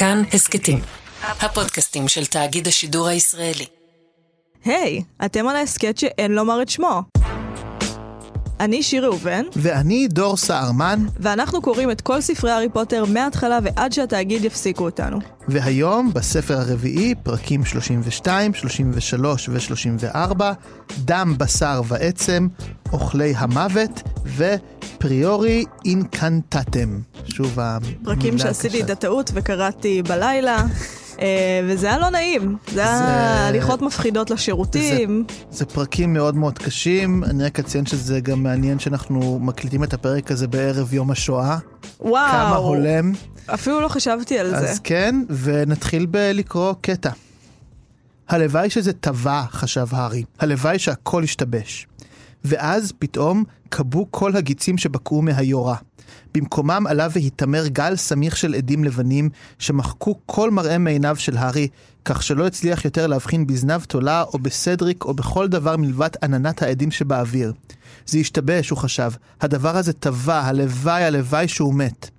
כאן הסכתים, הפודקאסטים של תאגיד השידור הישראלי. היי, אתם על ההסכת שאין לומר את שמו. אני שיר ראובן, ואני דור סהרמן, ואנחנו קוראים את כל ספרי הארי פוטר מההתחלה ועד שהתאגיד יפסיקו אותנו. והיום בספר הרביעי, פרקים 32, 33 ו-34, דם, בשר ועצם, אוכלי המוות ופריורי אינקנטטם. שוב המילה הקשה. פרקים שעשיתי את הטעות וקראתי בלילה. אה, וזה היה לא נעים, זה היה זה- הליכות מפחידות לשירותים. זה פרקים מאוד מאוד קשים, אני רק אציין שזה גם מעניין שאנחנו מקליטים את הפרק הזה בערב יום השואה. וואו, כמה הולם. אפילו לא חשבתי על זה. אז כן, ונתחיל בלקרוא קטע. הלוואי שזה טבע, חשב הארי. הלוואי שהכל ישתבש. ואז פתאום כבו כל הגיצים שבקעו מהיורה. במקומם עלה והיתמר גל סמיך של עדים לבנים, שמחקו כל מראה מעיניו של הארי, כך שלא הצליח יותר להבחין בזנב תולה או בסדריק או בכל דבר מלבד עננת העדים שבאוויר. זה השתבש, הוא חשב. הדבר הזה טבע, הלוואי, הלוואי שהוא מת.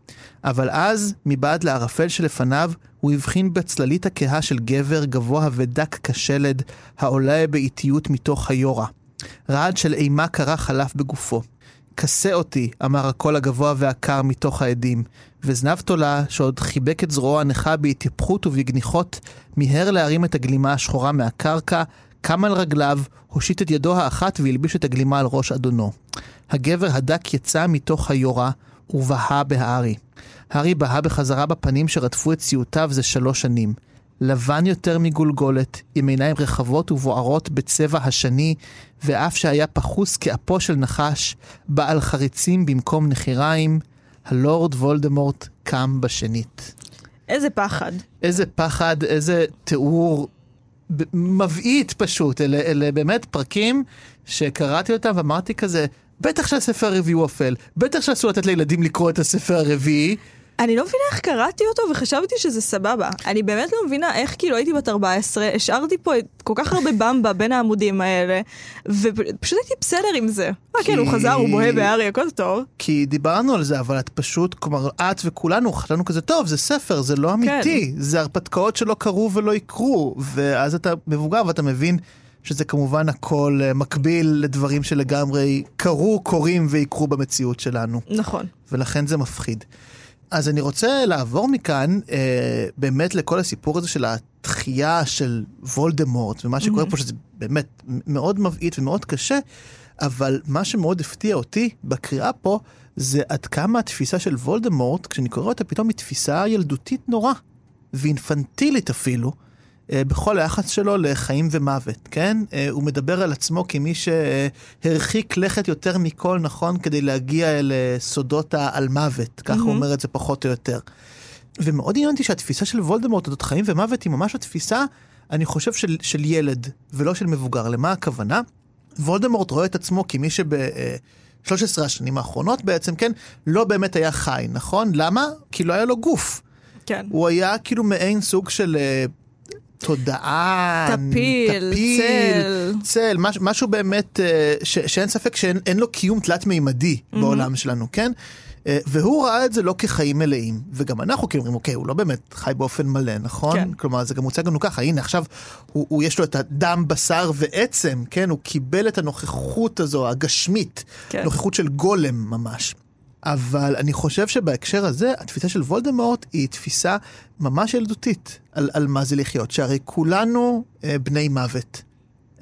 אבל אז, מבעד לערפל שלפניו, הוא הבחין בצללית הכהה של גבר גבוה ודק כשלד, העולה באיטיות מתוך היורה. רעד של אימה קרה חלף בגופו. כסה אותי, אמר הקול הגבוה והקר מתוך העדים, וזנב תולה, שעוד חיבק את זרועו הנכה בהתייפחות ובגניחות, מיהר להרים את הגלימה השחורה מהקרקע, קם על רגליו, הושיט את ידו האחת והלביש את הגלימה על ראש אדונו. הגבר הדק יצא מתוך היורה, ובהה בהארי. הארי בהה בחזרה בפנים שרדפו את סיוטיו זה שלוש שנים. לבן יותר מגולגולת, עם עיניים רחבות ובוערות בצבע השני, ואף שהיה פחוס כאפו של נחש, בעל חריצים במקום נחיריים, הלורד וולדמורט קם בשנית. איזה פחד. איזה פחד, איזה תיאור מבעית פשוט. אלה, אלה באמת פרקים שקראתי אותם ואמרתי כזה, בטח שהספר הרביעי הוא אפל, בטח שאסור לתת לילדים לקרוא את הספר הרביעי. אני לא מבינה איך קראתי אותו וחשבתי שזה סבבה. אני באמת לא מבינה איך כאילו הייתי בת 14, השארתי פה את כל כך הרבה במבה בין העמודים האלה, ופשוט הייתי בסדר עם זה. מה כן, הוא חזר, הוא בוהה בהארי, הכל טוב. כי דיברנו על זה, אבל את פשוט, כלומר, את וכולנו חשבנו כזה, טוב, זה ספר, זה לא אמיתי, זה הרפתקאות שלא קרו ולא יקרו, ואז אתה מבוגר ואתה מבין שזה כמובן הכל אה, מקביל לדברים שלגמרי קרו, קורים ויקרו במציאות שלנו, נכון. ולכן זה מפחיד. אז אני רוצה לעבור מכאן אה, באמת לכל הסיפור הזה של התחייה של וולדמורט, ומה שקורה פה שזה באמת מאוד מבעית ומאוד קשה, אבל מה שמאוד הפתיע אותי בקריאה פה, זה עד כמה התפיסה של וולדמורט, כשאני קורא אותה פתאום היא תפיסה ילדותית נורא, ואינפנטילית אפילו, בכל היחס שלו לחיים ומוות, כן? אה, הוא מדבר על עצמו כמי שהרחיק לכת יותר מכל נכון כדי להגיע אל אה, סודות העל מוות, ככה הוא אומר את זה פחות או יותר. ומאוד עניין אותי שהתפיסה של וולדמורט, אודות חיים ומוות, היא ממש התפיסה, אני חושב, של, של ילד, ולא של מבוגר. למה הכוונה? וולדמורט רואה את עצמו כמי שב-13 השנים האחרונות בעצם, כן, לא באמת היה חי, נכון? למה? כי לא היה לו גוף. כן. הוא היה כאילו מעין סוג של אה, תודעה, טפיל, צל. צל, מש, משהו באמת אה, ש, שאין ספק שאין אין לו קיום תלת-מימדי בעולם שלנו, כן? אה, והוא ראה את זה לא כחיים מלאים, וגם אנחנו כאילו אומרים, אוקיי, הוא לא באמת חי באופן מלא, נכון? כן. כלומר, זה גם מוצג לנו ככה, הנה עכשיו, הוא, הוא יש לו את הדם, בשר ועצם, כן? הוא קיבל את הנוכחות הזו, הגשמית, כן. נוכחות של גולם ממש. אבל אני חושב שבהקשר הזה, התפיסה של וולדמורט היא תפיסה ממש ילדותית על, על מה זה לחיות, שהרי כולנו אה, בני מוות.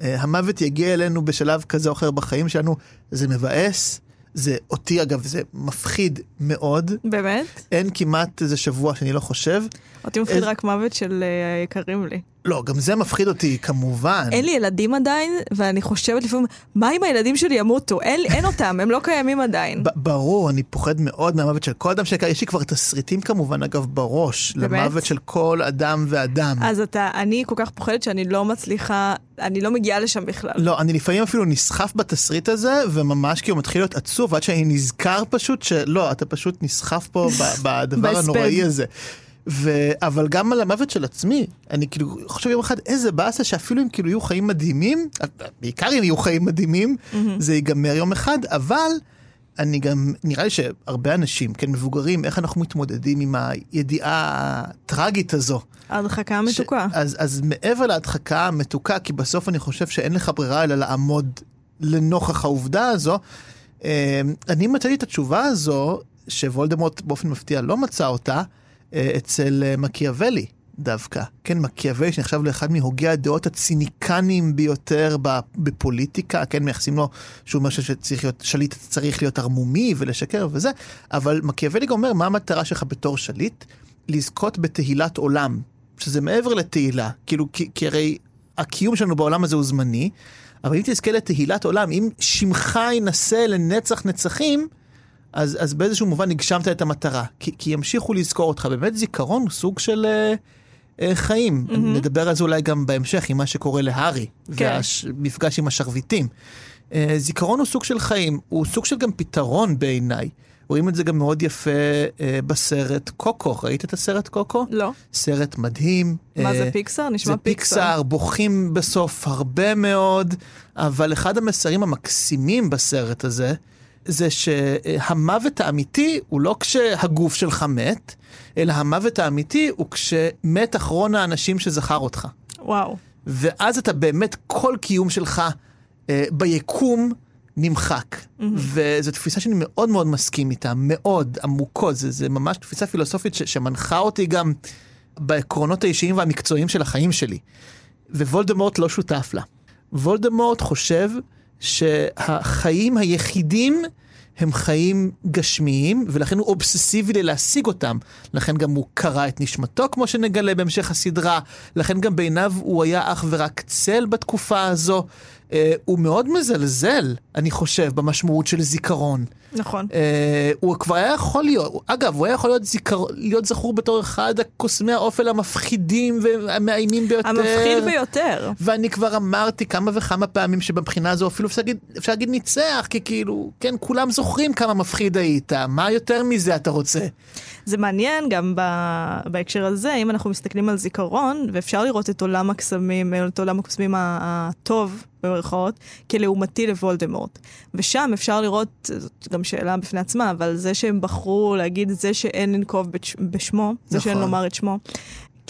אה, המוות יגיע אלינו בשלב כזה או אחר בחיים שלנו, זה מבאס, זה אותי אגב, זה מפחיד מאוד. באמת? אין כמעט איזה שבוע שאני לא חושב. אותי מפחיד איזה- רק מוות של אה, היקרים לי. לא, גם זה מפחיד אותי כמובן. אין לי ילדים עדיין, ואני חושבת לפעמים, מה אם הילדים שלי ימותו? אין, אין אותם, הם לא קיימים עדיין. ברור, אני פוחד מאוד מהמוות של כל אדם שיקר. יש לי כבר תסריטים כמובן, אגב, בראש, באמת? למוות של כל אדם ואדם. אז אתה, אני כל כך פוחדת שאני לא מצליחה, אני לא מגיעה לשם בכלל. לא, אני לפעמים אפילו נסחף בתסריט הזה, וממש כאילו מתחיל להיות עצוב, עד שאני נזכר פשוט שלא, אתה פשוט נסחף פה בדבר. הנוראי הזה. ו... אבל גם על המוות של עצמי, אני כאילו חושב יום אחד איזה באסה שאפילו אם כאילו יהיו חיים מדהימים, בעיקר אם יהיו חיים מדהימים, זה ייגמר יום אחד, אבל אני גם, נראה לי שהרבה אנשים, כן, מבוגרים, איך אנחנו מתמודדים עם הידיעה הטרגית הזו. ההדחקה המתוקה. ש... אז, אז מעבר להדחקה המתוקה, כי בסוף אני חושב שאין לך ברירה אלא לעמוד לנוכח העובדה הזו, אה, אני מצאתי את התשובה הזו, שוולדמורט באופן מפתיע לא מצא אותה, אצל אה, מקיאוולי. דווקא. כן, מקיאוולי שנחשב לאחד מהוגי הדעות הציניקנים ביותר בפוליטיקה, כן, מייחסים לו שהוא אומר שצריך להיות, שליט צריך להיות ערמומי ולשקר וזה, אבל מקיאוולי גם אומר, מה המטרה שלך בתור שליט? לזכות בתהילת עולם, שזה מעבר לתהילה, כאילו, כי, כי הרי הקיום שלנו בעולם הזה הוא זמני, אבל אם תזכה לתהילת עולם, אם שמך ינסה לנצח נצחים, אז, אז באיזשהו מובן הגשמת את המטרה, כי, כי ימשיכו לזכור אותך. באמת זיכרון הוא סוג של... Uh, אה, חיים. Mm-hmm. נדבר על זה אולי גם בהמשך עם מה שקורה להארי, כן. והמפגש עם השרביטים. אה, זיכרון הוא סוג של חיים, הוא סוג של גם פתרון בעיניי. רואים את זה גם מאוד יפה אה, בסרט קוקו. ראית את הסרט קוקו? לא. סרט מדהים. מה זה פיקסאר? נשמע זה פיקסאר. זה פיקסאר, בוכים בסוף הרבה מאוד, אבל אחד המסרים המקסימים בסרט הזה, זה שהמוות האמיתי הוא לא כשהגוף שלך מת, אלא המוות האמיתי הוא כשמת אחרון האנשים שזכר אותך. וואו. ואז אתה באמת, כל קיום שלך אה, ביקום נמחק. Mm-hmm. וזו תפיסה שאני מאוד מאוד מסכים איתה, מאוד עמוקות. זה, זה ממש תפיסה פילוסופית ש, שמנחה אותי גם בעקרונות האישיים והמקצועיים של החיים שלי. ווולדמורט לא שותף לה. וולדמורט חושב שהחיים היחידים הם חיים גשמיים, ולכן הוא אובססיבי ללהשיג אותם. לכן גם הוא קרא את נשמתו, כמו שנגלה בהמשך הסדרה. לכן גם בעיניו הוא היה אך ורק צל בתקופה הזו. אה, הוא מאוד מזלזל, אני חושב, במשמעות של זיכרון. נכון. אה, הוא כבר היה יכול להיות, אגב, הוא היה יכול להיות, זיכר, להיות זכור בתור אחד הקוסמי האופל המפחידים והמאיימים ביותר. המפחיד ביותר. ואני כבר אמרתי כמה וכמה פעמים שבבחינה הזו אפילו אפשר להגיד, אפשר להגיד ניצח, כי כאילו, כן, כולם זוכרים כמה מפחיד היית, מה יותר מזה אתה רוצה? זה מעניין גם ב... בהקשר הזה, אם אנחנו מסתכלים על זיכרון, ואפשר לראות את עולם הקסמים, את עולם הקוסמים הטוב, במרכאות, כלעומתי לוולדמורט. ושם אפשר לראות, זאת גם שאלה בפני עצמה, אבל זה שהם בחרו להגיד זה שאין לנקוב בשמו, נכון. זה שאין לומר את שמו,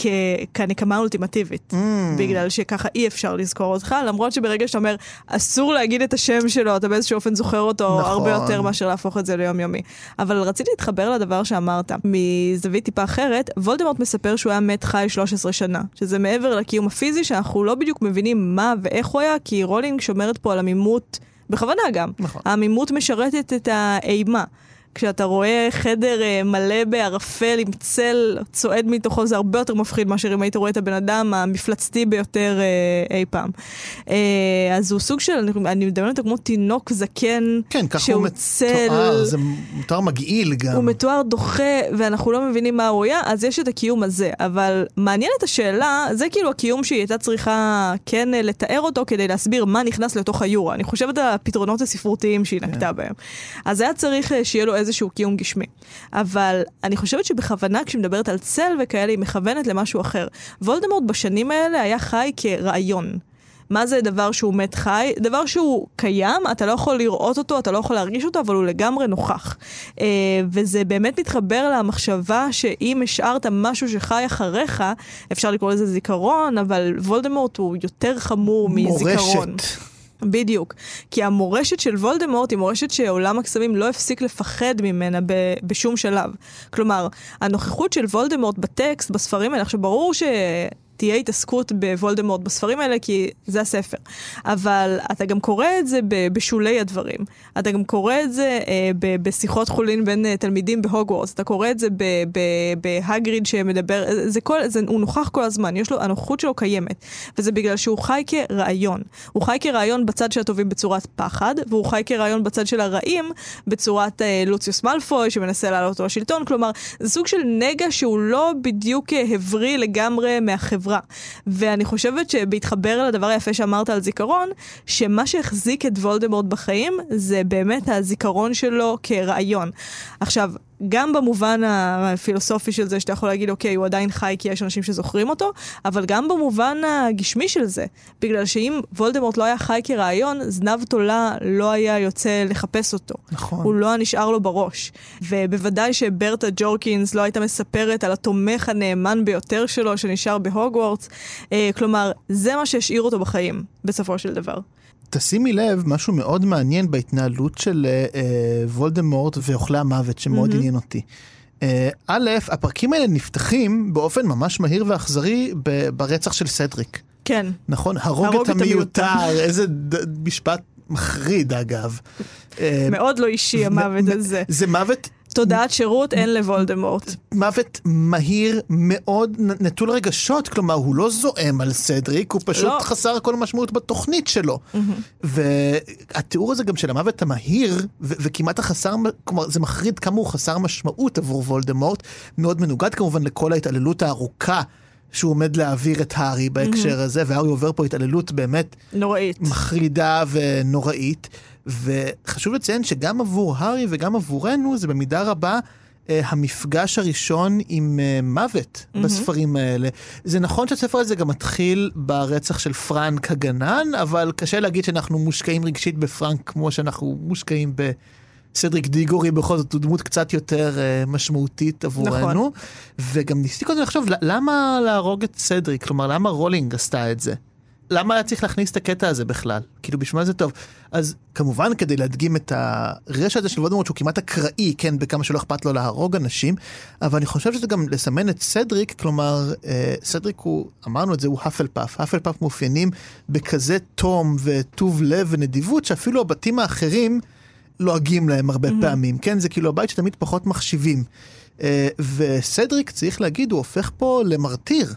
כ- כנקמה אולטימטיבית, mm. בגלל שככה אי אפשר לזכור אותך, למרות שברגע שאתה אומר, אסור להגיד את השם שלו, אתה באיזשהו אופן זוכר אותו נכון. הרבה יותר מאשר להפוך את זה ליומיומי. אבל רציתי להתחבר לדבר שאמרת, מזווית טיפה אחרת, וולדמורט מספר שהוא היה מת חי 13 שנה, שזה מעבר לקיום הפיזי, שאנחנו לא בדיוק מבינים מה ואיך הוא היה, כי רולינג שומרת פה על עמימות, בכוונה גם. נכון. העמימות משרתת את האימה. כשאתה רואה חדר אה, מלא בערפל עם צל צועד מתוכו, זה הרבה יותר מפחיד מאשר אם היית רואה את הבן אדם המפלצתי ביותר אה, אי פעם. אה, אז הוא סוג של, אני מדמיינת אותו כמו תינוק זקן, כן, ככה הוא מתואר, זה מתואר מגעיל גם. הוא מתואר דוחה, ואנחנו לא מבינים מה הוא היה, אז יש את הקיום הזה. אבל מעניין את השאלה, זה כאילו הקיום שהיא הייתה צריכה כן לתאר אותו כדי להסביר מה נכנס לתוך היורה. אני חושבת על הפתרונות הספרותיים שהיא נקטה כן. בהם. אז היה צריך שיהיה לו איזשהו קיום גשמי. אבל אני חושבת שבכוונה כשהיא מדברת על צל וכאלה, היא מכוונת למשהו אחר. וולדמורט בשנים האלה היה חי כרעיון. מה זה דבר שהוא מת חי? דבר שהוא קיים, אתה לא יכול לראות אותו, אתה לא יכול להרגיש אותו, אבל הוא לגמרי נוכח. אה, וזה באמת מתחבר למחשבה שאם השארת משהו שחי אחריך, אפשר לקרוא לזה זיכרון, אבל וולדמורט הוא יותר חמור מזיכרון. מורשת. בדיוק. כי המורשת של וולדמורט היא מורשת שעולם הקסמים לא הפסיק לפחד ממנה ב- בשום שלב. כלומר, הנוכחות של וולדמורט בטקסט, בספרים האלה, עכשיו ברור ש... תהיה התעסקות בוולדמורט בספרים האלה, כי זה הספר. אבל אתה גם קורא את זה בשולי הדברים. אתה גם קורא את זה אה, בשיחות חולין בין אה, תלמידים בהוגוורטס. אתה קורא את זה בהגריד שמדבר, אה, זה כל, זה, הוא נוכח כל הזמן, יש לו, הנוכחות שלו קיימת. וזה בגלל שהוא חי כרעיון. הוא חי כרעיון בצד של הטובים בצורת פחד, והוא חי כרעיון בצד של הרעים בצורת אה, לוציוס מאלפוי שמנסה לעלות אותו לשלטון. כלומר, זה סוג של נגע שהוא לא בדיוק הבריא לגמרי מהחברה. החברה. ואני חושבת שבהתחבר לדבר היפה שאמרת על זיכרון, שמה שהחזיק את וולדמורט בחיים זה באמת הזיכרון שלו כרעיון. עכשיו, גם במובן הפילוסופי של זה, שאתה יכול להגיד, אוקיי, הוא עדיין חי כי יש אנשים שזוכרים אותו, אבל גם במובן הגשמי של זה. בגלל שאם וולדמורט לא היה חי כרעיון, זנב תולה לא היה יוצא לחפש אותו. נכון. הוא לא היה נשאר לו בראש. ובוודאי שברטה ג'ורקינס לא הייתה מספרת על התומך הנאמן ביותר שלו, שנשאר בהוגוורטס. אה, כלומר, זה מה שהשאיר אותו בחיים, בסופו של דבר. תשימי לב, משהו מאוד מעניין בהתנהלות של אה, אה, וולדמורט ואוכלי המוות, שמאוד מהמם. עניין אותי. אה, א', הפרקים האלה נפתחים באופן ממש מהיר ואכזרי ברצח של סדריק. כן. נכון? הרוג הרוג את. המיותר, איזה ד- משפט מחריד אגב. אה, מאוד לא אישי המוות הזה. זה מוות תודעת שירות אין לוולדמורט. מוות מהיר מאוד נטול רגשות, כלומר הוא לא זועם על סדריק, הוא פשוט לא. חסר כל משמעות בתוכנית שלו. והתיאור הזה גם של המוות המהיר, וכמעט החסר, כלומר זה מחריד כמה הוא חסר משמעות עבור וולדמורט, מאוד מנוגד כמובן לכל ההתעללות הארוכה. שהוא עומד להעביר את הארי בהקשר הזה, והארי עובר פה התעללות באמת נוראית. מחרידה ונוראית. וחשוב לציין שגם עבור הארי וגם עבורנו זה במידה רבה אה, המפגש הראשון עם אה, מוות mm-hmm. בספרים האלה. זה נכון שהספר הזה גם מתחיל ברצח של פרנק הגנן, אבל קשה להגיד שאנחנו מושקעים רגשית בפרנק כמו שאנחנו מושקעים ב... סדריק דיגורי בכל זאת הוא דמות קצת יותר uh, משמעותית עבורנו. נכון. וגם ניסיתי קודם לחשוב למה להרוג את סדריק, כלומר למה רולינג עשתה את זה? למה היה צריך להכניס את הקטע הזה בכלל? כאילו בשביל מה זה טוב? אז כמובן כדי להדגים את הרשע הזה של וולדמורט שהוא כמעט אקראי, כן, בכמה שלא אכפת לו להרוג אנשים, אבל אני חושב שזה גם לסמן את סדריק, כלומר אה, סדריק הוא, אמרנו את זה, הוא האפל פאף. האפל פאף מאופיינים בכזה תום וטוב לב ונדיבות שאפילו הבתים האחרים לועגים להם הרבה mm-hmm. פעמים, כן? זה כאילו הבית שתמיד פחות מחשיבים. אה, וסדריק, צריך להגיד, הוא הופך פה למרטיר.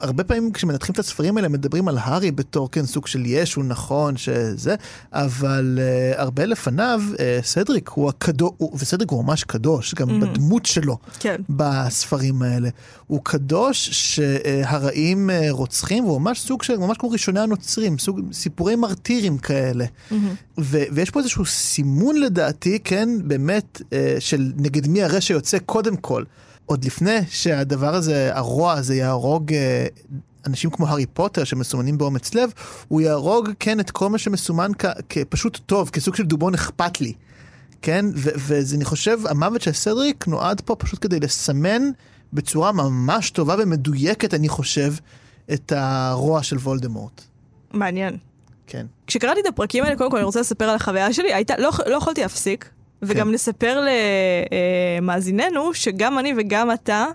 הרבה פעמים כשמנתחים את הספרים האלה מדברים על הארי בתור כן סוג של ישו נכון שזה אבל uh, הרבה לפניו uh, סדריק הוא הקדוש וסדריק הוא ממש קדוש גם mm-hmm. בדמות שלו כן. בספרים האלה הוא קדוש שהרעים uh, רוצחים הוא ממש סוג של ממש כמו ראשוני הנוצרים סוג סיפורי מרטירים כאלה mm-hmm. ו- ויש פה איזשהו סימון לדעתי כן באמת uh, של נגד מי הרשע יוצא קודם כל. עוד לפני שהדבר הזה, הרוע הזה יהרוג אה, אנשים כמו הארי פוטר שמסומנים באומץ לב, הוא יהרוג, כן, את כל מה שמסומן כ- כפשוט טוב, כסוג של דובון אכפת לי. כן, ואני חושב, המוות של סדריק נועד פה פשוט כדי לסמן בצורה ממש טובה ומדויקת, אני חושב, את הרוע של וולדמורט. מעניין. כן. כשקראתי את הפרקים האלה, קודם כל אני רוצה לספר על החוויה שלי, הייתה, לא, לא יכולתי להפסיק, וגם כן. נספר למאזיננו שגם אני וגם אתה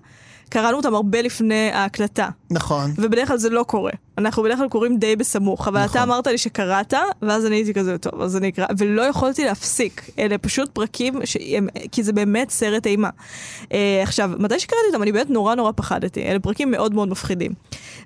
קראנו אותם הרבה לפני ההקלטה. נכון. ובדרך כלל זה לא קורה. אנחנו בדרך כלל קוראים די בסמוך, אבל נכון. אתה אמרת לי שקראת, ואז אני הייתי כזה, טוב, אז אני אקרא, ולא יכולתי להפסיק. אלה פשוט פרקים, שהם, כי זה באמת סרט אימה. אה, עכשיו, מתי שקראתי אותם, אני באמת נורא נורא פחדתי. אלה פרקים מאוד מאוד מפחידים.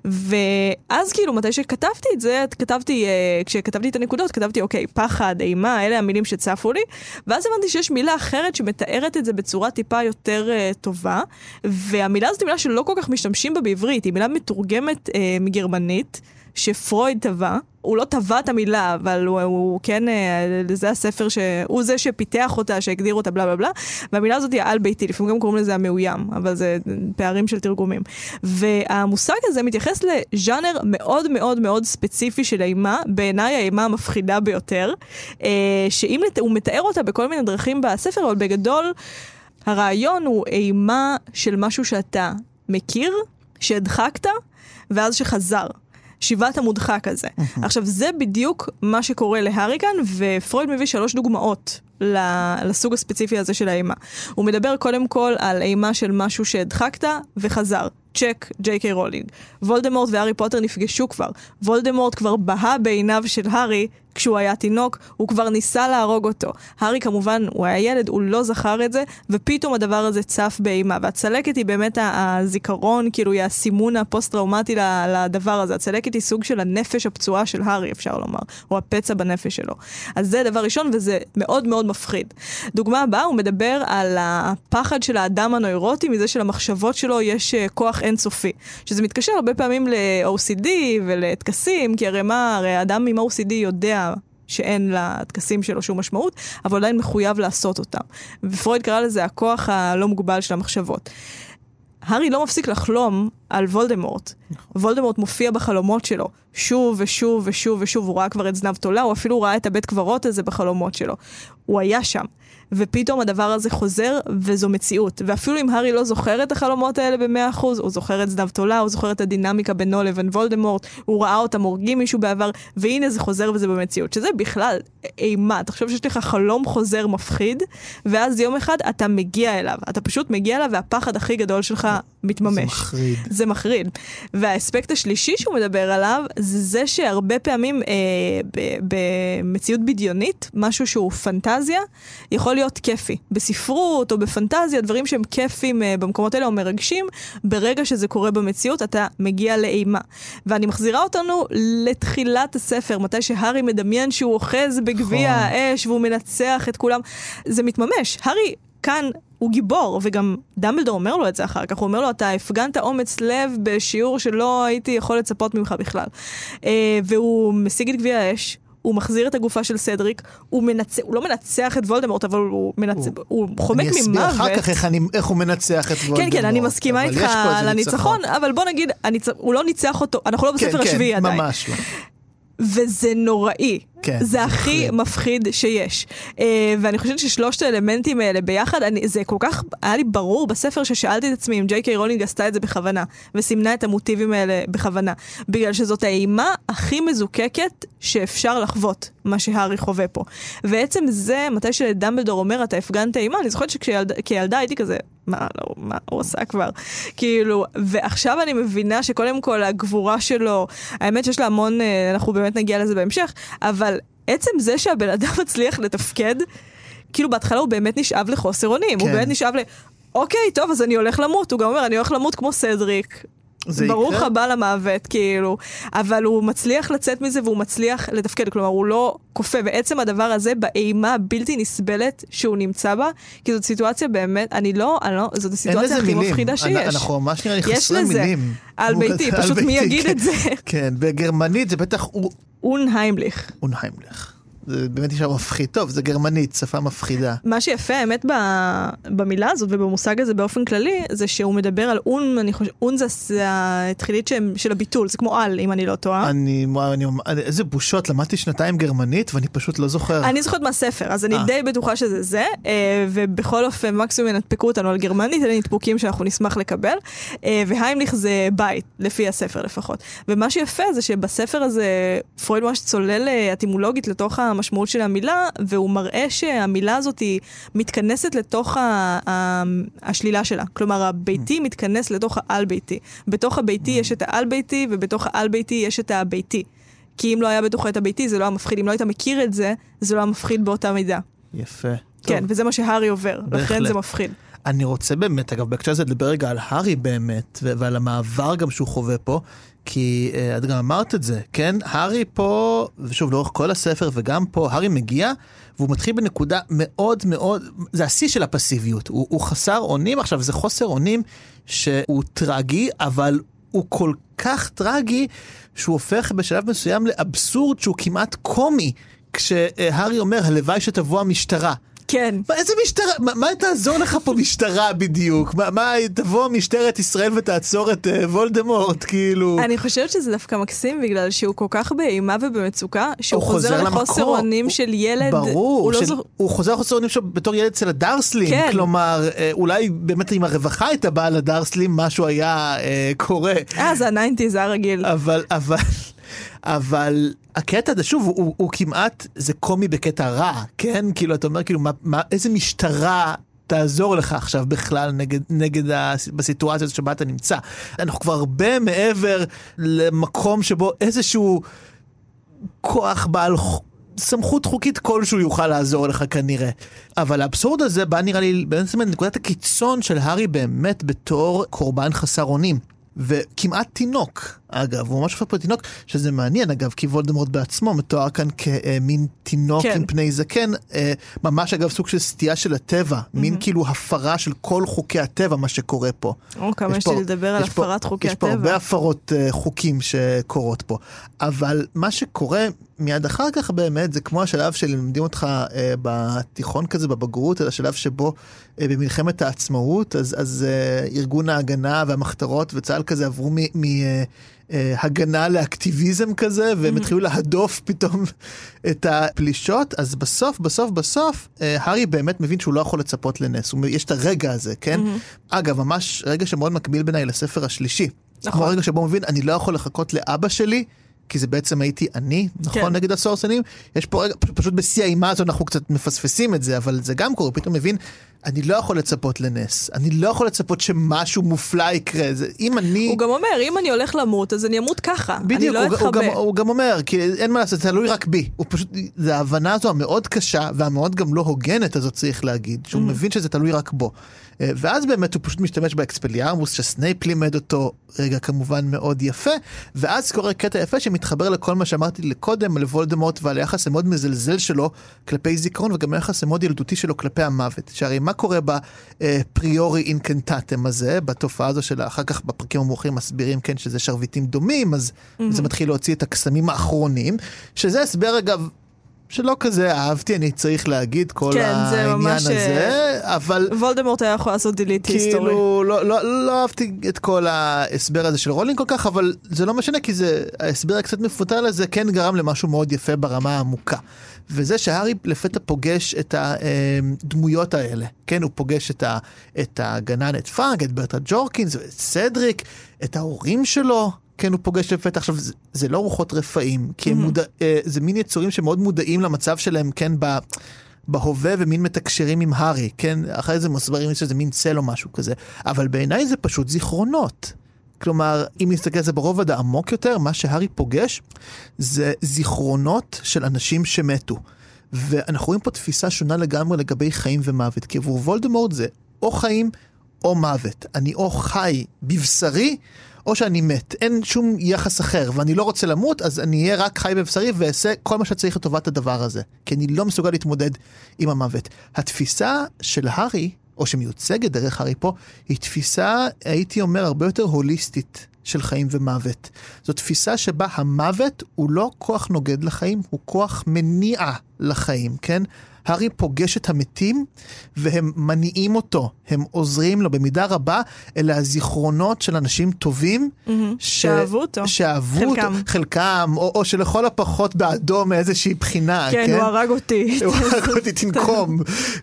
ואז כאילו, מתי שכתבתי את זה, כתבתי, אה, כשכתבתי את הנקודות, כתבתי, אוקיי, פחד, אימה, אלה המילים שצפו לי, ואז הבנתי שיש מילה אחרת שמתארת את זה בצורה טיפה יותר אה, טובה, והמילה הזאת היא מילה שלא כל כך משתמשים בה בעברית, היא מילה מתורגמת אה, מגרמנית. שפרויד טבע, הוא לא טבע את המילה, אבל הוא, הוא כן, אה, זה הספר שהוא זה שפיתח אותה, שהגדיר אותה, בלה בלה בלה, והמילה הזאת היא העל-ביתי, לפעמים גם קוראים לזה המאוים, אבל זה פערים של תרגומים. והמושג הזה מתייחס לז'אנר מאוד מאוד מאוד ספציפי של אימה, בעיניי האימה המפחידה ביותר, אה, שאם הוא מתאר אותה בכל מיני דרכים בספר, אבל בגדול, הרעיון הוא אימה של משהו שאתה מכיר, שהדחקת, ואז שחזר. שיבת המודחק הזה. עכשיו, זה בדיוק מה שקורה להארי כאן, ופרויד מביא שלוש דוגמאות לסוג הספציפי הזה של האימה. הוא מדבר קודם כל על אימה של משהו שהדחקת וחזר. צ'ק, ג'יי קיי רולינג. וולדמורט והארי פוטר נפגשו כבר. וולדמורט כבר בהה בעיניו של הארי כשהוא היה תינוק, הוא כבר ניסה להרוג אותו. הארי כמובן, הוא היה ילד, הוא לא זכר את זה, ופתאום הדבר הזה צף באימה. והצלקת היא באמת הזיכרון, כאילו היא הסימון הפוסט-טראומטי לדבר הזה. הצלקת היא סוג של הנפש הפצועה של הארי, אפשר לומר, או הפצע בנפש שלו. אז זה דבר ראשון, וזה מאוד מאוד מפחיד. דוגמה הבאה, הוא מדבר על הפחד של האדם הנוירוטי, מזה שלמחשבות שלו יש אה, כוח אינסופי. שזה מתקשר הרבה פעמים ל-OCD ולטקסים, כי הרי מה, הרי אדם עם OCD יודע שאין לטקסים שלו שום משמעות, אבל עדיין מחויב לעשות אותם. ופרויד קרא לזה הכוח הלא מוגבל של המחשבות. הארי לא מפסיק לחלום על וולדמורט. וולדמורט מופיע בחלומות שלו, שוב ושוב ושוב ושוב, הוא ראה כבר את זנב תולה, הוא אפילו ראה את הבית קברות הזה בחלומות שלו. הוא היה שם. ופתאום הדבר הזה חוזר, וזו מציאות. ואפילו אם הארי לא זוכר את החלומות האלה במאה אחוז, הוא זוכר את זנב תולה, הוא זוכר את הדינמיקה בינו לבין וולדמורט, הוא ראה אותם הורגים מישהו בעבר, והנה זה חוזר וזה במציאות. שזה בכלל אימה. חושב שיש לך חלום חוזר מפחיד, ואז יום אחד אתה מגיע אליו. אתה פשוט מגיע אליו, והפחד הכי גדול שלך מתממש. זה מחריד. זה מחריד. והאספקט השלישי שהוא מדבר עליו, זה זה שהרבה פעמים אה, במציאות בדיונית, משהו שהוא פנטזיה, יכול להיות כיפי. בספרות או בפנטזיה, דברים שהם כיפים אה, במקומות האלה או מרגשים, ברגע שזה קורה במציאות, אתה מגיע לאימה. ואני מחזירה אותנו לתחילת הספר, מתי שהארי מדמיין שהוא אוחז בגביע נכון. האש והוא מנצח את כולם. זה מתממש. הארי כאן הוא גיבור, וגם דמבלדור אומר לו את זה אחר כך, הוא אומר לו, אתה הפגנת אומץ לב בשיעור שלא הייתי יכול לצפות ממך בכלל. אה, והוא משיג את גביע האש. הוא מחזיר את הגופה של סדריק, הוא מנצח, הוא לא מנצח את וולדמורט, אבל הוא, מנצח, הוא, הוא חומק אני ממוות. אסביר אחר כך איך, אני, איך הוא מנצח את וולדמורט. כן, כן, אני מסכימה איתך על הניצחון, אבל בוא נגיד, הניצ... הוא לא ניצח אותו, אנחנו לא בספר כן, השביעי כן, עדיין. ממש לא. וזה נוראי. כן, זה הכי. מפחיד שיש. Uh, ואני חושבת ששלושת האלמנטים האלה ביחד, אני, זה כל כך, היה לי ברור בספר ששאלתי את עצמי אם ג'יי קיי רולינג עשתה את זה בכוונה, וסימנה את המוטיבים האלה בכוונה. בגלל שזאת האימה הכי מזוקקת שאפשר לחוות, מה שהארי חווה פה. ועצם זה, מתי שדמבלדור אומר, אתה הפגנת אימה, אני זוכרת שכילדה הייתי כזה, מה, לא, מה הוא עשה כבר? כאילו, ועכשיו אני מבינה שקודם כל הגבורה שלו, האמת שיש לה המון, אה, אנחנו באמת נגיע לזה בהמשך, אבל עצם זה שהבן אדם מצליח לתפקד, כאילו בהתחלה הוא באמת נשאב לחוסר אונים, הוא כן. באמת נשאב ל... אוקיי, טוב, אז אני הולך למות. הוא גם אומר, אני הולך למות כמו סדריק. זה ברוך יקרה? הבא למוות, כאילו. אבל הוא מצליח לצאת מזה והוא מצליח לתפקד, כלומר, הוא לא כופה. ועצם הדבר הזה, באימה הבלתי נסבלת שהוא נמצא בה, כי זאת סיטואציה באמת, אני לא, אני לא, זאת הסיטואציה לזה הכי מילים. מפחידה שיש. אנחנו ממש נראה לי יש חסרי לזה. מילים. על הוא ביתי, כזה, על פשוט מי יגיד. את זה? כן, בגרמנית זה בטח הוא- אונהיימליך. זה באמת נשאר מפחיד. טוב, זה גרמנית, שפה מפחידה. מה שיפה, האמת, ב- במילה הזאת ובמושג הזה באופן כללי, זה שהוא מדבר על און, אני חושב, און זה- התחילית של הביטול, זה כמו על, אם אני לא טועה. אני, אני, אני, איזה בושות, למדתי שנתיים גרמנית ואני פשוט לא זוכר. אני זוכרת מהספר, אז אני אה. די בטוחה שזה זה, אה, ובכל אופן מקסימום ינתפקו אותנו על גרמנית, אלה נדפוקים שאנחנו נשמח לקבל, אה, והיימליך זה בית, לפי הספר לפחות. ומה שיפה זה שבספר הזה פרויד ממש צולל אטימולוגית לתוך המשמעות של המילה, והוא מראה שהמילה הזאת היא מתכנסת לתוך ה- ה- השלילה שלה. כלומר, הביתי מתכנס לתוך העל-ביתי. בתוך הביתי יש את העל-ביתי, ובתוך העל-ביתי יש את הביתי. כי אם לא היה בתוכו את הביתי, זה לא היה מפחיד. אם לא היית מכיר את זה, זה לא היה מפחיד באותה מידה. יפה. כן, טוב, וזה מה שהארי עובר, לכן בהחלט. זה מפחיד. אני רוצה באמת, אגב, בהקשר הזה לדבר רגע על הארי באמת, ועל המעבר גם שהוא חווה פה, כי uh, את גם אמרת את זה, כן? הארי פה, ושוב, לאורך כל הספר וגם פה, הארי מגיע, והוא מתחיל בנקודה מאוד מאוד, זה השיא של הפסיביות. הוא, הוא חסר אונים, עכשיו זה חוסר אונים שהוא טרגי, אבל הוא כל כך טרגי, שהוא הופך בשלב מסוים לאבסורד שהוא כמעט קומי. כשהארי אומר, הלוואי שתבוא המשטרה. כן. מה, איזה משטרה? מה, מה תעזור לך פה משטרה בדיוק? מה, מה תבוא משטרת ישראל ותעצור את uh, וולדמורט, כאילו... אני חושבת שזה דווקא מקסים בגלל שהוא כל כך באימה ובמצוקה, שהוא הוא חוזר לחוסר. אונים הוא- של ילד. ברור, הוא לא של, זוכ- הוא חוזר לחוסר אונים שלו בתור ילד אצל הדרסלים, כן. כלומר, אה, אולי באמת אם הרווחה הייתה באה לדרסלים, משהו היה אה, קורה. אה, זה הניינטי, זה הרגיל. אבל, אבל, אבל הקטע הזה, שוב, הוא, הוא, הוא כמעט, זה קומי בקטע רע, כן? כאילו, אתה אומר, כאילו, מה, מה, איזה משטרה תעזור לך עכשיו בכלל נגד, נגד ה, בסיטואציה שבה אתה נמצא. אנחנו כבר הרבה מעבר למקום שבו איזשהו כוח בעל סמכות חוקית כלשהו יוכל לעזור לך כנראה. אבל האבסורד הזה בא נראה לי בעצם מנקודת הקיצון של הארי באמת בתור קורבן חסר אונים. וכמעט תינוק, אגב, הוא ממש הופך פה תינוק, שזה מעניין אגב, כי וולדמורט בעצמו מתואר כאן כמין תינוק כן. עם פני זקן, אה, ממש אגב סוג של סטייה של הטבע, מין כאילו הפרה של כל חוקי הטבע, מה שקורה פה. או, כמה יש לי לדבר על יש פה- הפרת חוקי יש פה הרבה הטבע. הפרות uh, חוקים שקורות פה. אבל מה שקורה מיד אחר כך באמת, זה כמו השלב שלמדים אותך uh, בתיכון כזה, בבגרות, על השלב שבו uh, במלחמת העצמאות, אז, אז uh, ארגון ההגנה והמחתרות וצה"ל כזה עברו מהגנה לאקטיביזם כזה, והם התחילו להדוף פתאום את הפלישות, אז בסוף, בסוף, בסוף, uh, הארי באמת מבין שהוא לא יכול לצפות לנס. יש את הרגע הזה, כן? אגב, ממש רגע שמאוד מקביל בעיניי לספר השלישי. נכון. הרגע שבו הוא מבין, אני לא יכול לחכות לאבא שלי, כי זה בעצם הייתי אני, נכון, כן. נגד הסורסנים? יש פה רגע, פשוט, בשיא האימה הזו אנחנו קצת מפספסים את זה, אבל זה גם קורה, פתאום מבין, אני לא יכול לצפות לנס, אני לא יכול לצפות שמשהו מופלא יקרה, זה, אם אני... הוא גם אומר, אם אני הולך למות, אז אני אמות ככה. אני בדיוק, לא הוא, הוא, גם, אתחבא. הוא גם אומר, כי אין מה לעשות, זה תלוי רק בי. הוא פשוט, זה ההבנה הזו המאוד קשה והמאוד גם לא הוגנת הזאת צריך להגיד, שהוא מבין שזה תלוי רק בו. אה, ואז באמת הוא פשוט משתמש באקספליארמוס שסנייפ לימד אותו, רגע כמובן מאוד יפה, ואז קורה קטע יפה שמתחבר לכל מה שאמרתי לקודם על וולדמורט ועל היחס המאוד מזלזל שלו כלפי זיכרון וגם היחס המאוד ילדותי שלו כלפי המוות. שהרי מה קורה בפריורי אינקנטטם הזה, בתופעה הזו של אחר כך בפרקים המאוחרים מסבירים כן שזה שרביטים דומים, אז זה מתחיל להוציא את הקסמים האחרונים, שזה הסבר אגב. שלא כזה אהבתי, אני צריך להגיד, כל כן, העניין ממש, הזה, אבל וולדמורט היה יכול לעשות דילית היסטורי. כאילו, לא, לא, לא אהבתי את כל ההסבר הזה של רולינג כל כך, אבל זה לא משנה, כי זה, ההסבר הקצת מפותל הזה כן גרם למשהו מאוד יפה ברמה העמוקה. וזה שהארי לפתע פוגש את הדמויות האלה, כן, הוא פוגש את, ה, את הגנן, את פרנק, את ברטה ג'ורקינס, את סדריק, את ההורים שלו. כן, הוא פוגש לפתע. עכשיו, זה, זה לא רוחות רפאים, כי הם מודע, אה, זה מין יצורים שמאוד מודעים למצב שלהם, כן, ב... בהווה ומין מתקשרים עם הארי, כן? אחרי זה מסברים שזה מין צל או משהו כזה. אבל בעיניי זה פשוט זיכרונות. כלומר, אם נסתכל על זה ברובד העמוק יותר, מה שהארי פוגש זה זיכרונות של אנשים שמתו. ואנחנו רואים פה תפיסה שונה לגמרי לגבי חיים ומוות, כי עבור וולדמורט זה או חיים או מוות. אני או חי בבשרי, או שאני מת. אין שום יחס אחר, ואני לא רוצה למות, אז אני אהיה רק חי בבשרי ואעשה כל מה שצריך לטובת הדבר הזה. כי אני לא מסוגל להתמודד עם המוות. התפיסה של הארי, או שמיוצגת דרך הארי פה, היא תפיסה, הייתי אומר, הרבה יותר הוליסטית של חיים ומוות. זו תפיסה שבה המוות הוא לא כוח נוגד לחיים, הוא כוח מניע לחיים, כן? הארי פוגש את המתים והם מניעים אותו, הם עוזרים לו במידה רבה, אלה הזיכרונות של אנשים טובים. ש... שאהבו אותו. שאהבו חלקם. אותו, חלקם, או, או שלכל הפחות בעדו מאיזושהי בחינה, כן, כן? הוא הרג אותי. הוא הרג אותי תנקום.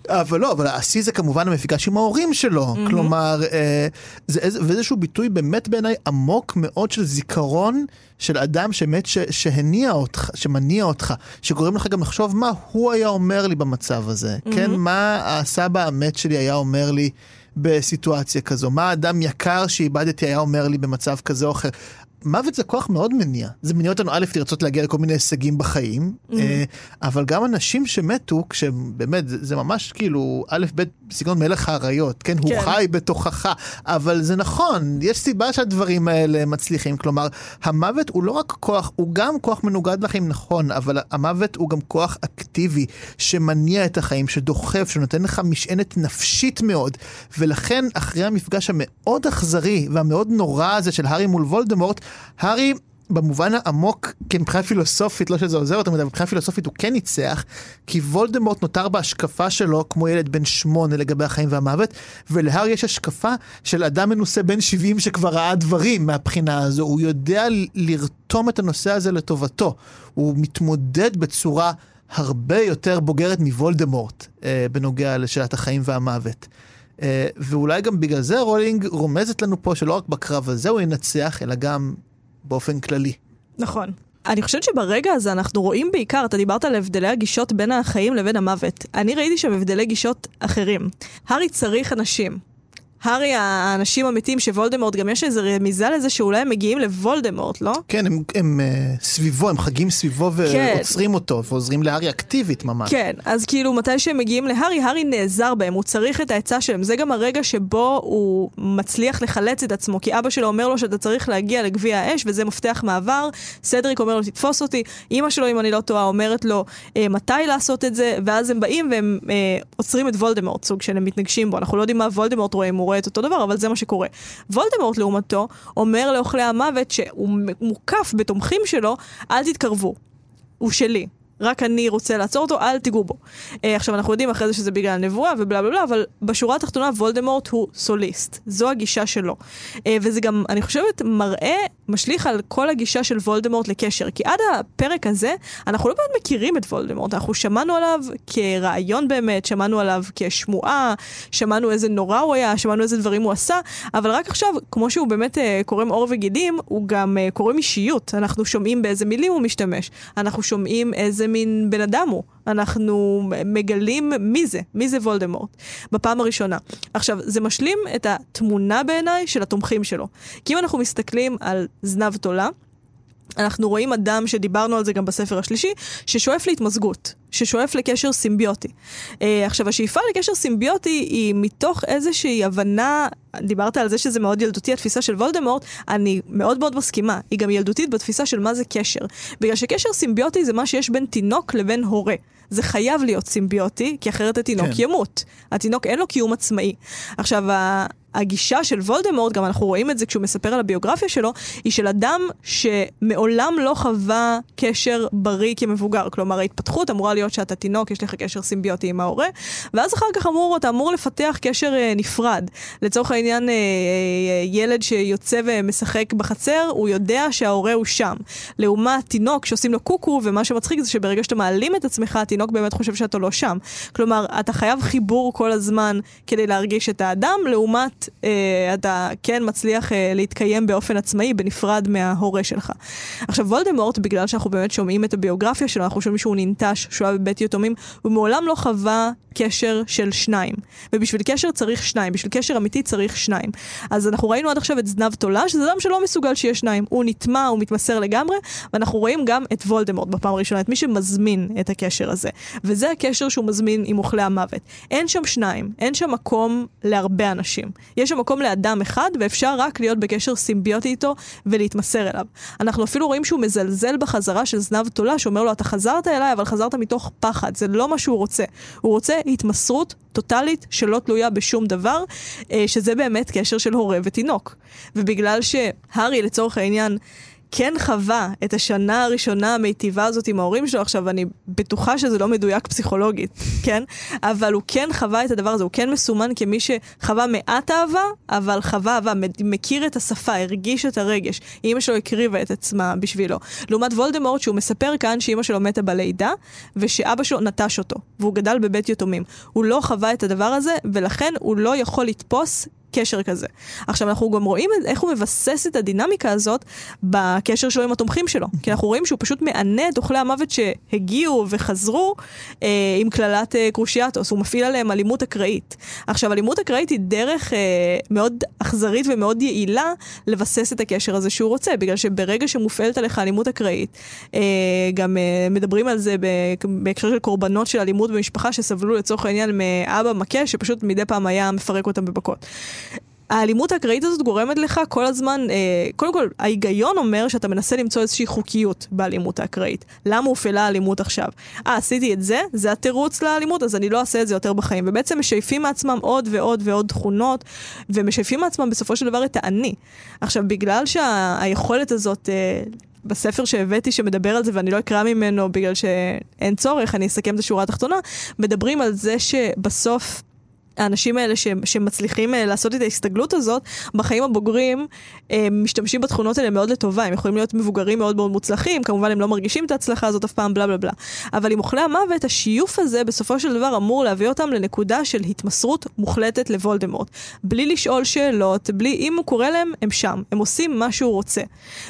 אבל לא, אבל השיא זה כמובן המפגש עם ההורים שלו. כלומר, אה, זה ואיזשהו ביטוי באמת בעיניי עמוק מאוד של זיכרון של אדם שמת, ש- שהניע אותך, שמניע אותך, שגורם לך גם לחשוב מה הוא היה אומר לי במצב הזה. כן, מה הסבא המת שלי היה אומר לי. בסיטואציה כזו, מה אדם יקר שאיבדתי היה אומר לי במצב כזה או אחר. מוות זה כוח מאוד מניע. זה מניע אותנו א', לרצות להגיע לכל מיני הישגים בחיים, אה, אבל גם אנשים שמתו, כשבאמת, זה, זה ממש כאילו א', ב', בסגנון מלך האריות, כן? הוא כן. חי בתוכך, אבל זה נכון, יש סיבה שהדברים האלה מצליחים. כלומר, המוות הוא לא רק כוח, הוא גם כוח מנוגד לחיים, נכון, אבל המוות הוא גם כוח אקטיבי, שמניע את החיים, שדוחף, שנותן לך משענת נפשית מאוד, ולכן אחרי המפגש המאוד אכזרי והמאוד נורא הזה של הארי מול וולדמורט, הארי במובן העמוק, כן, מבחינה פילוסופית, לא שזה עוזר מדי, אבל מבחינה פילוסופית הוא כן ניצח, כי וולדמורט נותר בהשקפה שלו כמו ילד בן שמונה לגבי החיים והמוות, ולהארי יש השקפה של אדם מנוסה בן 70 שכבר ראה דברים מהבחינה הזו, הוא יודע לרתום את הנושא הזה לטובתו, הוא מתמודד בצורה הרבה יותר בוגרת מוולדמורט אה, בנוגע לשאלת החיים והמוות. אה, ואולי גם בגלל זה רולינג רומזת לנו פה שלא רק בקרב הזה הוא ינצח, אלא גם באופן כללי. נכון. אני חושבת שברגע הזה אנחנו רואים בעיקר, אתה דיברת על הבדלי הגישות בין החיים לבין המוות. אני ראיתי שם הבדלי גישות אחרים. הארי צריך אנשים. הארי, האנשים המתים שוולדמורט, גם יש איזו רמיזה לזה שאולי הם מגיעים לוולדמורט, לא? כן, הם, הם uh, סביבו, הם חגים סביבו כן. ועוצרים אותו, ועוזרים להארי אקטיבית ממש. כן, אז כאילו מתי שהם מגיעים להארי, הארי נעזר בהם, הוא צריך את העצה שלהם. זה גם הרגע שבו הוא מצליח לחלץ את עצמו, כי אבא שלו אומר לו שאתה צריך להגיע לגביע האש, וזה מפתח מעבר. סדריק אומר לו, תתפוס אותי. אימא שלו, אם אני לא טועה, אומרת לו אה, מתי לעשות את זה, ואז הם באים והם אה, עוצרים את וולדמורט, סוג של הם מתנגשים בו. אנחנו לא יודעים מה וולדמורט רואה, אם הוא רואה את אותו דבר, אבל זה מה שקורה. וולדמורט, לעומתו, אומר לאוכלי המוות שהוא מוקף בתומכים שלו, אל תתקרבו. הוא שלי. רק אני רוצה לעצור אותו, אל תיגעו בו. Uh, עכשיו, אנחנו יודעים אחרי זה שזה בגלל נבואה ובלה בלה בלה, אבל בשורה התחתונה וולדמורט הוא סוליסט. זו הגישה שלו. Uh, וזה גם, אני חושבת, מראה, משליך על כל הגישה של וולדמורט לקשר. כי עד הפרק הזה, אנחנו לא באמת מכירים את וולדמורט. אנחנו שמענו עליו כרעיון באמת, שמענו עליו כשמועה, שמענו איזה נורא הוא היה, שמענו איזה דברים הוא עשה, אבל רק עכשיו, כמו שהוא באמת uh, קורם עור וגידים, הוא גם uh, קורם אישיות. אנחנו שומעים באיזה מילים הוא משתמש. אנחנו שומעים איזה... איזה מין בן אדם הוא. אנחנו מגלים מי זה, מי זה וולדמורט, בפעם הראשונה. עכשיו, זה משלים את התמונה בעיניי של התומכים שלו. כי אם אנחנו מסתכלים על זנב תולה, אנחנו רואים אדם שדיברנו על זה גם בספר השלישי, ששואף להתמזגות, ששואף לקשר סימביוטי. Uh, עכשיו, השאיפה לקשר סימביוטי היא מתוך איזושהי הבנה, דיברת על זה שזה מאוד ילדותי, התפיסה של וולדמורט, אני מאוד מאוד מסכימה. היא גם ילדותית בתפיסה של מה זה קשר. בגלל שקשר סימביוטי זה מה שיש בין תינוק לבין הורה. זה חייב להיות סימביוטי, כי אחרת התינוק כן. ימות. התינוק אין לו קיום עצמאי. עכשיו, הגישה של וולדמורט, גם אנחנו רואים את זה כשהוא מספר על הביוגרפיה שלו, היא של אדם שמעולם לא חווה קשר בריא כמבוגר. כלומר, ההתפתחות אמורה להיות שאתה תינוק, יש לך קשר סימביוטי עם ההורה, ואז אחר כך אמור, אתה אמור לפתח קשר אה, נפרד. לצורך העניין, אה, אה, ילד שיוצא ומשחק בחצר, הוא יודע שההורה הוא שם. לעומת תינוק שעושים לו קוקו, ומה שמצחיק זה שברגע שאתה מעלים את עצמך, התינוק באמת חושב שאתה לא שם. כלומר, אתה חייב חיבור כל הזמן כדי להרגיש את האדם, לעומת אה, אתה כן מצליח אה, להתקיים באופן עצמאי, בנפרד מההורה שלך. עכשיו, וולדמורט, בגלל שאנחנו באמת שומעים את הביוגרפיה שלו, אנחנו שומעים שהוא ננטש, שהוא היה בבית יתומים, הוא מעולם לא חווה קשר של שניים. ובשביל קשר צריך שניים, בשביל קשר אמיתי צריך שניים. אז אנחנו ראינו עד עכשיו את זנב תולה, שזה אדם שלא מסוגל שיהיה שניים. הוא נטמע, הוא מתמסר לגמרי, ואנחנו רואים גם את וולדמורט בפעם הראשונה, את מי שמזמין את הקשר הזה. וזה הקשר שהוא מזמין עם אוכלי המוות. אין שם שניים, אין שם מקום להרבה אנשים. יש שם מקום לאדם אחד, ואפשר רק להיות בקשר סימביוטי איתו ולהתמסר אליו. אנחנו אפילו רואים שהוא מזלזל בחזרה של זנב תולה, שאומר לו, אתה חזרת אליי, אבל חזרת מתוך פחד, זה לא מה שהוא רוצה. הוא רוצה התמסרות טוטאלית שלא תלויה בשום דבר, אה, שזה באמת קשר של הורה ותינוק. ובגלל שהארי, לצורך העניין, כן חווה את השנה הראשונה המיטיבה הזאת עם ההורים שלו, עכשיו אני בטוחה שזה לא מדויק פסיכולוגית, כן? אבל הוא כן חווה את הדבר הזה, הוא כן מסומן כמי שחווה מעט אהבה, אבל חווה אהבה, מכיר את השפה, הרגיש את הרגש. אימא שלו הקריבה את עצמה בשבילו. לעומת וולדמורט שהוא מספר כאן שאימא שלו מתה בלידה, ושאבא שלו נטש אותו, והוא גדל בבית יתומים. הוא לא חווה את הדבר הזה, ולכן הוא לא יכול לתפוס קשר כזה. עכשיו, אנחנו גם רואים איך הוא מבסס את הדינמיקה הזאת בקשר שלו עם התומכים שלו. כי אנחנו רואים שהוא פשוט מענה את אוכלי המוות שהגיעו וחזרו אה, עם קללת אה, קרושיאטוס. הוא מפעיל עליהם אלימות אקראית. עכשיו, אלימות אקראית היא דרך אה, מאוד אכזרית ומאוד יעילה לבסס את הקשר הזה שהוא רוצה, בגלל שברגע שמופעלת עליך אלימות אקראית, אה, גם אה, מדברים על זה בהקשר של קורבנות של אלימות במשפחה שסבלו לצורך העניין מאבא מכה, שפשוט מדי פעם היה מפרק אותם בבכות. האלימות האקראית הזאת גורמת לך כל הזמן, אה, קודם כל, ההיגיון אומר שאתה מנסה למצוא איזושהי חוקיות באלימות האקראית. למה הופעלה האלימות עכשיו? אה, עשיתי את זה? זה התירוץ לאלימות, אז אני לא אעשה את זה יותר בחיים. ובעצם משייפים מעצמם עוד ועוד ועוד תכונות, ומשייפים מעצמם בסופו של דבר את האני. עכשיו, בגלל שהיכולת שה- הזאת... אה, בספר שהבאתי שמדבר על זה ואני לא אקרא ממנו בגלל שאין צורך, אני אסכם את השורה התחתונה, מדברים על זה שבסוף האנשים האלה ש, שמצליחים uh, לעשות את ההסתגלות הזאת, בחיים הבוגרים uh, משתמשים בתכונות האלה מאוד לטובה, הם יכולים להיות מבוגרים מאוד מאוד מוצלחים, כמובן הם לא מרגישים את ההצלחה הזאת אף פעם, בלה בלה בלה. אבל עם אוכלי המוות, השיוף הזה בסופו של דבר אמור להביא אותם לנקודה של התמסרות מוחלטת לוולדמורט. בלי לשאול שאלות, בלי, אם הוא קורא להם, הם שם, הם עושים מה שהוא רוצה.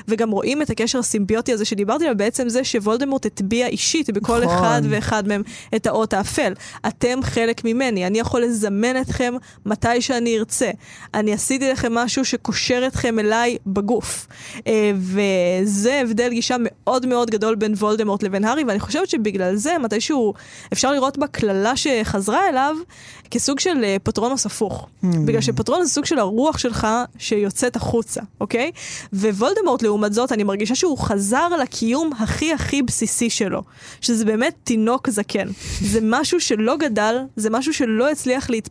וגם רואים את הקשר הסימביוטי הזה שדיברתי עליו, בעצם זה שוולדמורט הטביע אישית בכל נכון. אחד ואחד מהם את האות האפל. אתם חלק ממני, אני יכול לזמן לאמן אתכם מתי שאני ארצה. אני עשיתי לכם משהו שקושר אתכם אליי בגוף. אה, וזה הבדל גישה מאוד מאוד גדול בין וולדמורט לבין הארי, ואני חושבת שבגלל זה, מתישהו אפשר לראות בקללה שחזרה אליו כסוג של אה, פטרונוס הפוך. Hmm. בגלל שפטרונוס זה סוג של הרוח שלך שיוצאת החוצה, אוקיי? ווולדמורט, לעומת זאת, אני מרגישה שהוא חזר לקיום הכי הכי בסיסי שלו. שזה באמת תינוק זקן. זה משהו שלא גדל, זה משהו שלא הצליח להתפתח.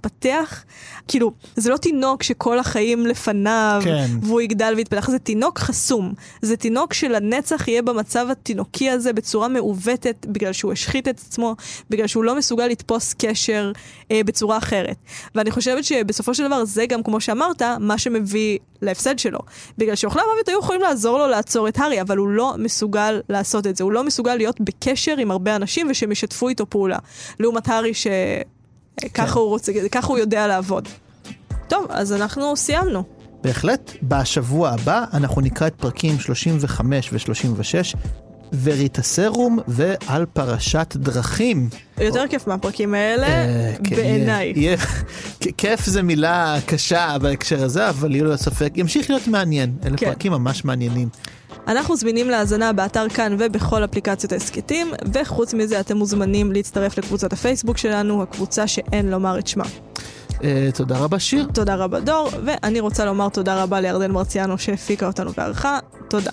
כאילו, זה לא תינוק שכל החיים לפניו, כן. והוא יגדל ויתפתח, זה תינוק חסום. זה תינוק שלנצח יהיה במצב התינוקי הזה בצורה מעוותת, בגלל שהוא השחית את עצמו, בגלל שהוא לא מסוגל לתפוס קשר אה, בצורה אחרת. ואני חושבת שבסופו של דבר זה גם, כמו שאמרת, מה שמביא להפסד שלו. בגלל שאוכלי המוות היו יכולים לעזור לו לעצור את הארי, אבל הוא לא מסוגל לעשות את זה. הוא לא מסוגל להיות בקשר עם הרבה אנשים ושהם ישתפו איתו פעולה. לעומת הארי ש... ככה כן. הוא רוצה, ככה הוא יודע לעבוד. טוב, אז אנחנו סיימנו. בהחלט. בשבוע הבא אנחנו נקרא את פרקים 35 ו-36, וריטסרום ועל פרשת דרכים. יותר כיף מהפרקים האלה, אה, כן, בעיניי. כיף זה מילה קשה בהקשר הזה, אבל יהיו לו ספק, ימשיך להיות מעניין. אלה כן. פרקים ממש מעניינים. אנחנו זמינים להאזנה באתר כאן ובכל אפליקציות ההסכתים, וחוץ מזה אתם מוזמנים להצטרף לקבוצת הפייסבוק שלנו, הקבוצה שאין לומר את שמה. אה, תודה רבה שיר. תודה רבה דור, ואני רוצה לומר תודה רבה לירדן מרציאנו שהפיקה אותנו וערכה. תודה.